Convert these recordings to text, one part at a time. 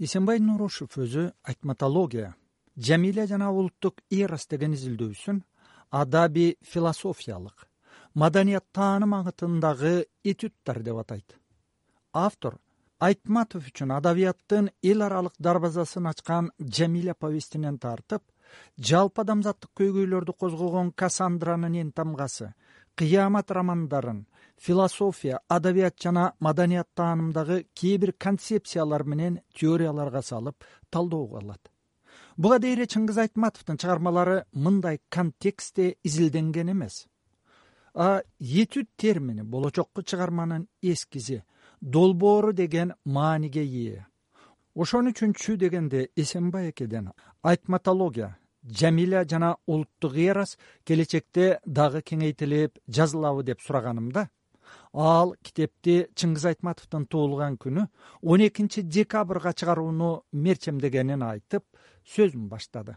эсенбай нурушев өзү айтматология жамиля жана улуттук эрос деген изилдөөсүн адабий философиялык маданият тааным агытындагы этюдтар деп атайт. Автор айтматов үчүн адабияттын эл аралык дарбазасын ачкан жамиля повестинен тартып жалпы адамзаттык көйгөйлөрдү козгогон кассандранын эн тамгасы кыямат романдарын философия адабият жана маданият таанымдагы кээ бир концепциялар менен теорияларга салып талдоого алат. Буга дейре чыңгыз айтматовдун чыгармалары мындай контекстте изилденген эмес. А этюд термини болочокку чыгарманын эскизи долбоору деген мааниге ээ ошон үчүн чү дегенде эсенбай экеден айтматология жамиля жана улуттук эрос келечекте дагы кеңейтилип жазылабы деп сураганымда ал китепти чыңгыз айтматовдун туулган күнү он экинчи декабрга чыгарууну мерчемдегенин айтып сөзүн баштады.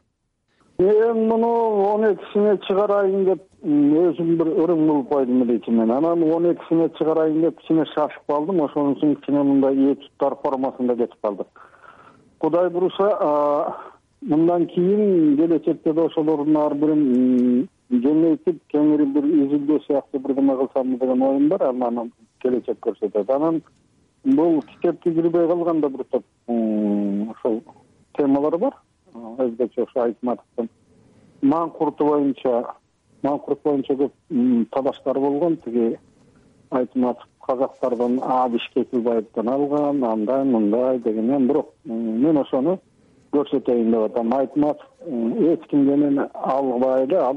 Мен муну он экисине чыгарайын деп өзүм бир ырым кылып койдум эле ичимен анан он экисине чыгарайын деп кичине шашып калдым. Ошон үчүн кичине мындай этюдтар формасында кетип калды кудай буюрса мындан кийин келечекте да ошолордун ар бирин кеңейтип кеңири бир изилдөө сыяктуу бирдеме кылсам деген оюм бар анан келечек көрсөтөт. Анан бул китепти кирбей калганда бир топ ошол темалар бар. Өзгөчө ошо айтматовдун. Маңкурту боюнча маңкурт боюнча көп талаштар болгон. Тиги айтматов казактардан абиш кекилбаевден алган андай мындай дегенен бирок мен ошону көрсөтөйүн деп атам. Айтматов эч кимге менен албай эле ал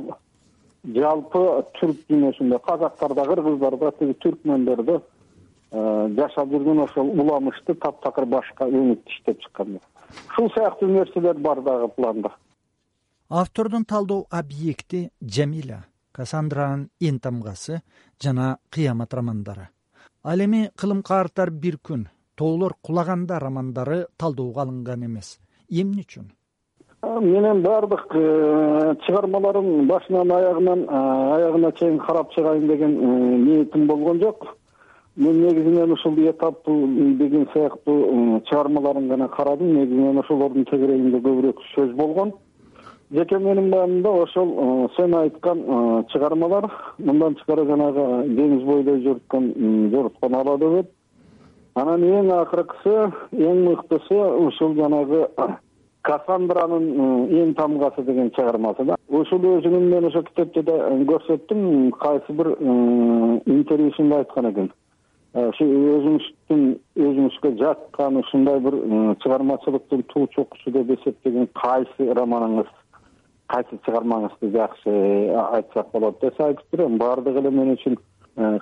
жалпы түрк дүйнөсүндө казактар да кыргыздар да тиги түркмөндөр да э, жашап жүргөн ошол уламышты таптакыр башка өнүктү иштеп чыккан ушул сыяктуу нерселер бар дагы планда. Автордун талдоо объекти жамиля кассандранын эн тамгасы жана кыямат романдары. Ал эми кылым каартар бир күн тоолор кулаганда романдары талдоого алынган эмес. Эмне үчүн менин баардык э, чыгармаларым башынан аягынан э, аягына чейин карап чыгайын деген э, ниетим болгон жок. Мен негизинен ушул этаптуу деген сыяктуу чыгармаларын гана карадым. Негизинен ошолордун тегерегинде көбүрөөк сөз болгон. Жеке менин маанымда ошол сен айткан чыгармалар мындан тышкары жанагы деңиз бойдой жоруткан жоруткан ала дөбөт анан эң акыркысы эң мыктысы ушул жанагы кассандранын эн тамгасы деген чыгармасы да. Ушул өзүнүн мен ошол китепте да көрсөттүм. Кайсы бир интервьюсунда айткан экен. Ушу өзүңүздүн өзүңүзгө жаккан ушундай бир чыгармачылыктын туу чокусу деп эсептеген кайсы романыңыз кайсы чыгармаңызды жакшы айтсак болот десе айтып берем баардыгы эле мен үчүн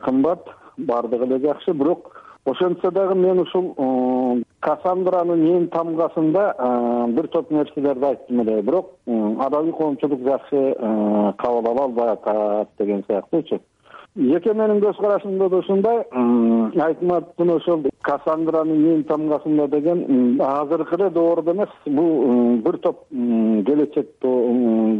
кымбат баардыгы эле жакшы. Бирок ошентсе дагы мен ушул кассандранын эн тамгасында бир топ нерселерди айттым эле. Бирок адабий коомчулук жакшы кабыл ала албай атат деген сыяктуучу. Жеке менин көз карашымда да ушундай айтматовдун ошол кассандранын эн тамгасында деген азыркы эле доордо эмес. Бул бир топ келечекте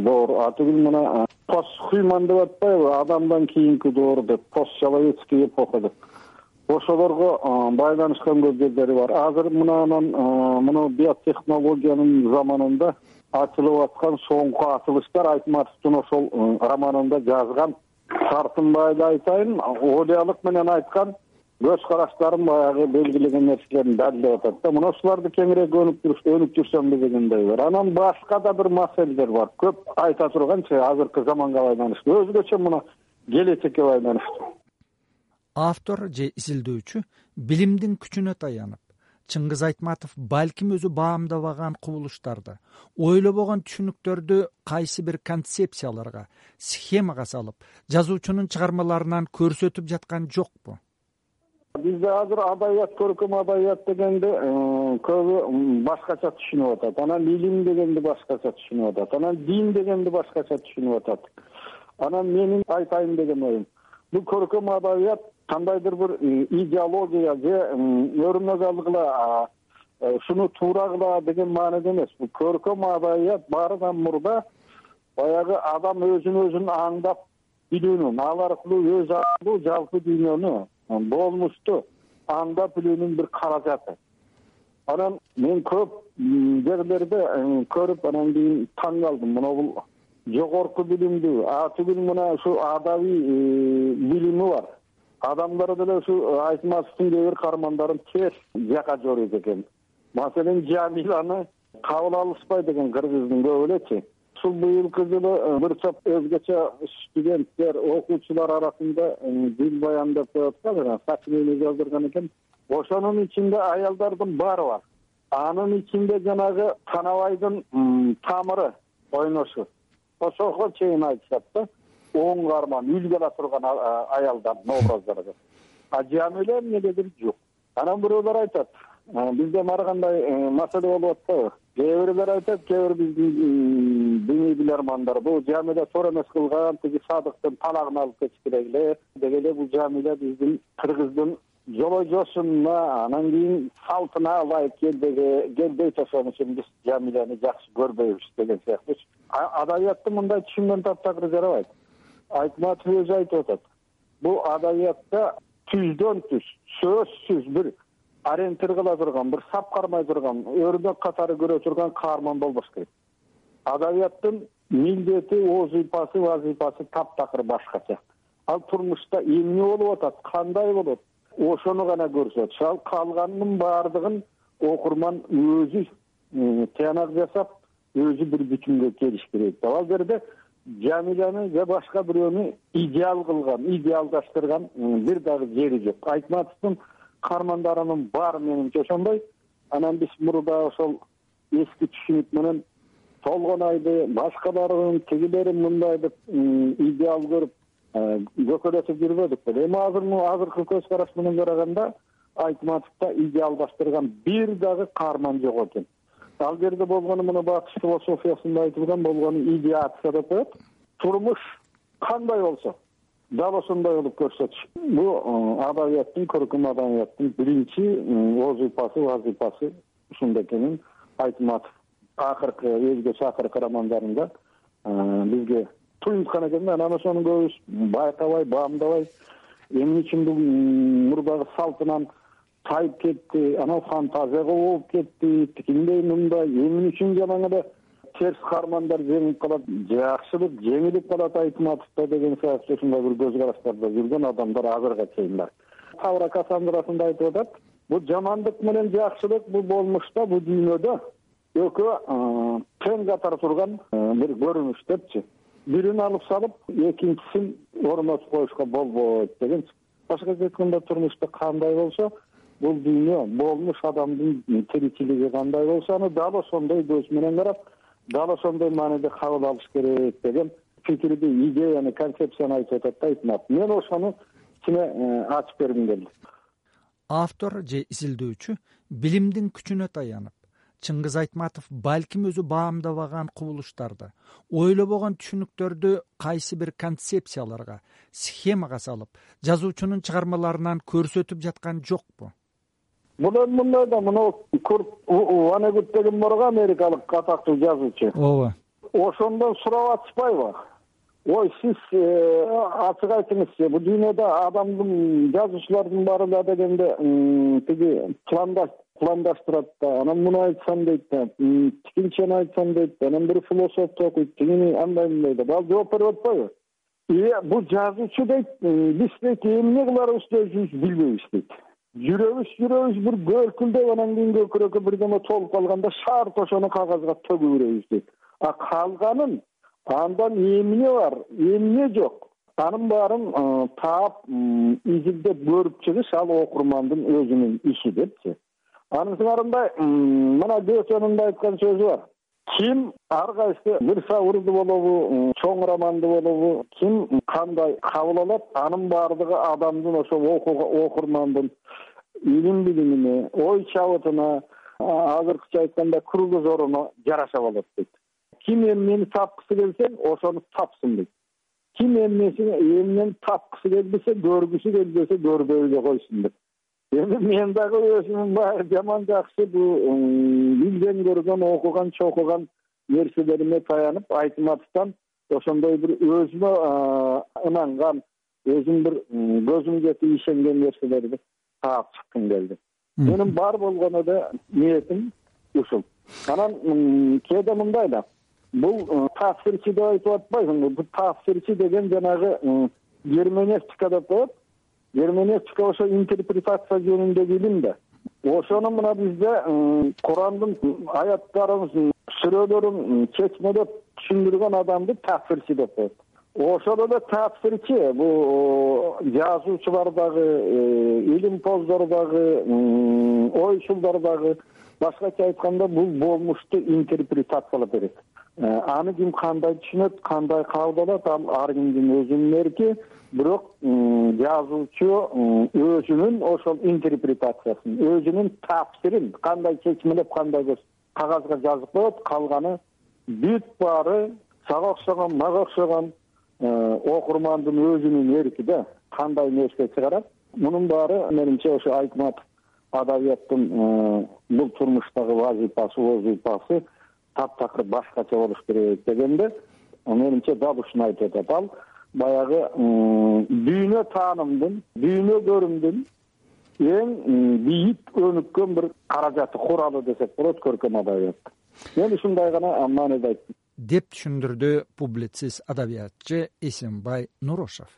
доор атүгүл мына пост хюман деп атпайбы адамдан кийинки доор деп пост человеческий эпоха деп ошолорго байланышкан көздөри бар. Азыр мына анан мына биотехнологиянын заманында ачылып аткан соңку ачылыштар айтматовдун ошол романында жазган. Тартынбай эле айтайын олиялык менен айткан көз караштарын баягы белгилеген нерселерин далилдеп атат да. Мына ушуларды кеңирээк өнүктүрсөмбү дегендей бар. Анан башка да бир маселелер бар. Көп айта турганчы азыркы заманга байланыштуу. Өзгөчө мына келечекке байланыштуу автор же изилдөөчү билимдин күчүнө таянып чыңгыз айтматов балким өзү баамдабаган кубулуштарды ойлобогон түшүнүктөрдү кайсы бир концепцияларга схемага салып жазуучунун чыгармаларынан көрсөтүп жаткан жокпу? Бизде азыр адабият көркөм адабият дегенди э, көбү башкача түшүнүп атат. Анан илим дегенди башкача түшүнүп атат. Анан дин дегенди башкача түшүнүп атат. Анан менин айтайын деген оюм бул көркөм адабият кандайдыр бир э, идеология же өрнөк э, ушуну туура кыла деген мааниде эмес. Бул көркөм адабият баарынан мурда баягы адам өзүн өзүн аңдап билүүнүн ал аркылуу өз аркылуу жалпы дүйнөнү болмушту аңдап билүүнүн бир каражаты. Анан мен көп жерлерде көрүп анан кийин таң калдым мына бул жогорку билимдүү. А түгүл мына ушу адабий билими бар. Адамдар деле ушу айтматовдун кээ бир каармандарын терс жака жоруйт экен. Маселен жамиланы кабыл алышпайт экен кыргыздын көбү элечи ушул быйылкы жылы э, бир топ өзгөчө студенттер окуучулар арасында э, дил баян деп коет го жана сочинение жаздырган экен. Ошонун ичинде аялдардын баары бар. Анын ичинде жанагы танабайдын тамыры ойношу ошого чейин айтышат да оң каарман үлгү турган аялдардын образдары деп а жамиля эмнегедир жок. Анан бирөөлөр айтат бизде ар кандай э, маселе болуп атпайбы кээ бирлер айтат кээ бир биздин диний билармандар бул жамиля туура эмес кылган тиги садыктын талагын алып кетиш керек эле деги эле бул жамиля биздин кыргыздын жолой жошунуна анан кийин салтына ылайык келбейт ошон үчүн биз жамиляны жакшы көрбөйбүз деген сыяктуучу адабиятты мындай түшүнгөн таптакыр жарабайт. Айтматов өзү айтып атат. Бул адабиятта түздөн түз сөзсүз бир ориентир кыла турган бир сап кармай турган өрнөк катары көрө турган каарман болбош керек. Адабияттын милдети озипасы вазыйпасы таптакыр башкача ал турмушта эмне болуп атат кандай болот ошону гана көрсөтүш ал калганынын баардыгын окурман өзү тыянак жасап өзү бир бүтүнгө келиш керек деп ал жерде жамиляны же башка бирөөнү идеал кылган идеалдаштырган бир дагы жери жок. Айтматовдун каармандарынын баары менимче ошондой. Анан биз мурда ошол эски түшүнүк менен толгонайды башкаларын тигилерин мындай деп идеал көрүп э, көкөлөтүп жүрбөдүк беле эми азыр азыркы көз караш менен караганда айтматовдо идеалдаштырган бир дагы каарман жок экен ал жерде болгону мына батыш философиясында айтылган болгону идеация деп коет. Турмуш кандай болсо дал ошондой болуп көрсөтүш. Бул э, адабияттын көркөм адабияттын биринчи озипасы вазыйпасы ушунда экенин айтматов акыркы өзгөчө акыркы романдарында э, бизге туюнткан экен да. Анан ошону көбүбүз байкабай баамдабай эмне үчүн бул мурдагы салтынан тайып кетти анан фантазияга болуп кетти тигиндей мындай. Эмне үчүн жанагы эле терс каармандар жеңип калат. Жакшылык жеңилип калат айтматовдо деген сыяктуу ушундай бир көз караштарда жүргөн адамдар азыркыга чейин бар тавра кассандрасында айтып атат бул жамандык менен жакшылык бул болмушта бул дүйнөдө экөө тең катар турган бир көрүнүш депчи. Бирин алып салып экинчисин орнотуп коюшка болбойт дегенчи башкача айтканда турмушта кандай болсо бул дүйнө болмуш адамдын тиричилиги кандай болсо аны дал ошондой көз менен карап дал ошондой мааниде кабыл алыш керек деген пикирди идеяны концепцияны айтып атат да айтматов мен ошону кичине э, ачып бергим келди. Автор же изилдөөчү билимдин күчүнө таянып чыңгыз айтматов балким өзү баамдабаган кубулуштарды ойлобогон түшүнүктөрдү кайсы бир концепцияларга схемага салып жазуучунун чыгармаларынан көрсөтүп жаткан жокпу бул эми мындай да мына курт ванегут деген бар го америкалык атактуу жазуучу. Ооба. Ошондон сурап атышпайбы ой сиз э, ачык айтыңызчы бул дүйнөдө адамдын жазуучулардын баары эле дегенде тиги пландаш пландаштырат да анан муну айтсам дейт да тигинчени айтсам дейт да анан бир философду окуйт тигини андай мындай деп ал жооп берип атпайбы? Э бул жазуучу дейт биз дейт эмне кыларыбызды өзүбүз билбейбиз дейт жүрөбүз жүрөбүз бир көркүлдөп анан кийин көкүрөккө бирдеме толуп калганда шарт ошону кагазга төгүп беребиз дейт. А калганын андан эмне бар эмне жок? Анын баарын таап изилдеп көрүп чыгыш ал окурмандын өзүнүн иши депчи. Анын сыңарында мына гетенин да айткан сөзү бар ким ар кайсы бир сабырды болобу чоң романды болобу ким кандай кабыл алат анын баардыгы адамдын ошол окурмандын илим билимине ой чабытына азыркыча айтканда кругозоруна жараша болот дейт. Ким эмнени тапкысы келсе ошону тапсын дейт. Ким эмнени тапкысы келбесе көргүсү келбесе көрбөй эле койсун деп эми мен дагы өзүмдүн баягы жаман жакшы бул билген көргөн окуган чокуган нерселериме таянып айтматовдон ошондой бир өзүмө ынанган өзүм бир көзүм жетип ишенген нерселерди таап чыккым келди. Менин бар болгон эле ниетим ушул. Анан кээде мындай да. Бул тафсирчи деп айтып атпайсыңбы бул тафсирчи деген жанагы герменевтика деп коет герменевтика ошо интерпретация жөнүндөгү илим да. Ошону мына бизде курандын аяттарын сүрөлөрүн чечмелеп түшүндүргөн адамды тафсирчи деп коет. Ошол эле тафсирчи бул жазуучулар дагы илимпоздор дагы ойшулдар дагы башкача айтканда бул болмушту интерпретациялап берет. Э, аны ким кандай түшүнөт кандай кабыл алат ал ар кимдин өзүнүн эрки бирок жазуучу өзүнүн ошол интерпретациясын өзүнүн тафсирин кандай чечмелеп кандай кагазга жазып коет калганы бүт баары сага окшогон мага окшогон э, окурмандын өзүнүн эрки да кандай нерсе чыгарат. Мунун баары менимче ошо айтматов адабияттын э, бул турмуштагы вазыйпасы возыйпасы таптакыр башкача болуш керек дегенде менимче дал ушуну айтып атат ал баягы дүйнө таанымдын дүйнө көрүмдүн эң бийик өнүккөн бир каражаты куралы десек болот көркөм адабият. Мен ушундай гана мааниде айттым. Деп түшүндүрдү публицист адабиятчы эсенбай нурошев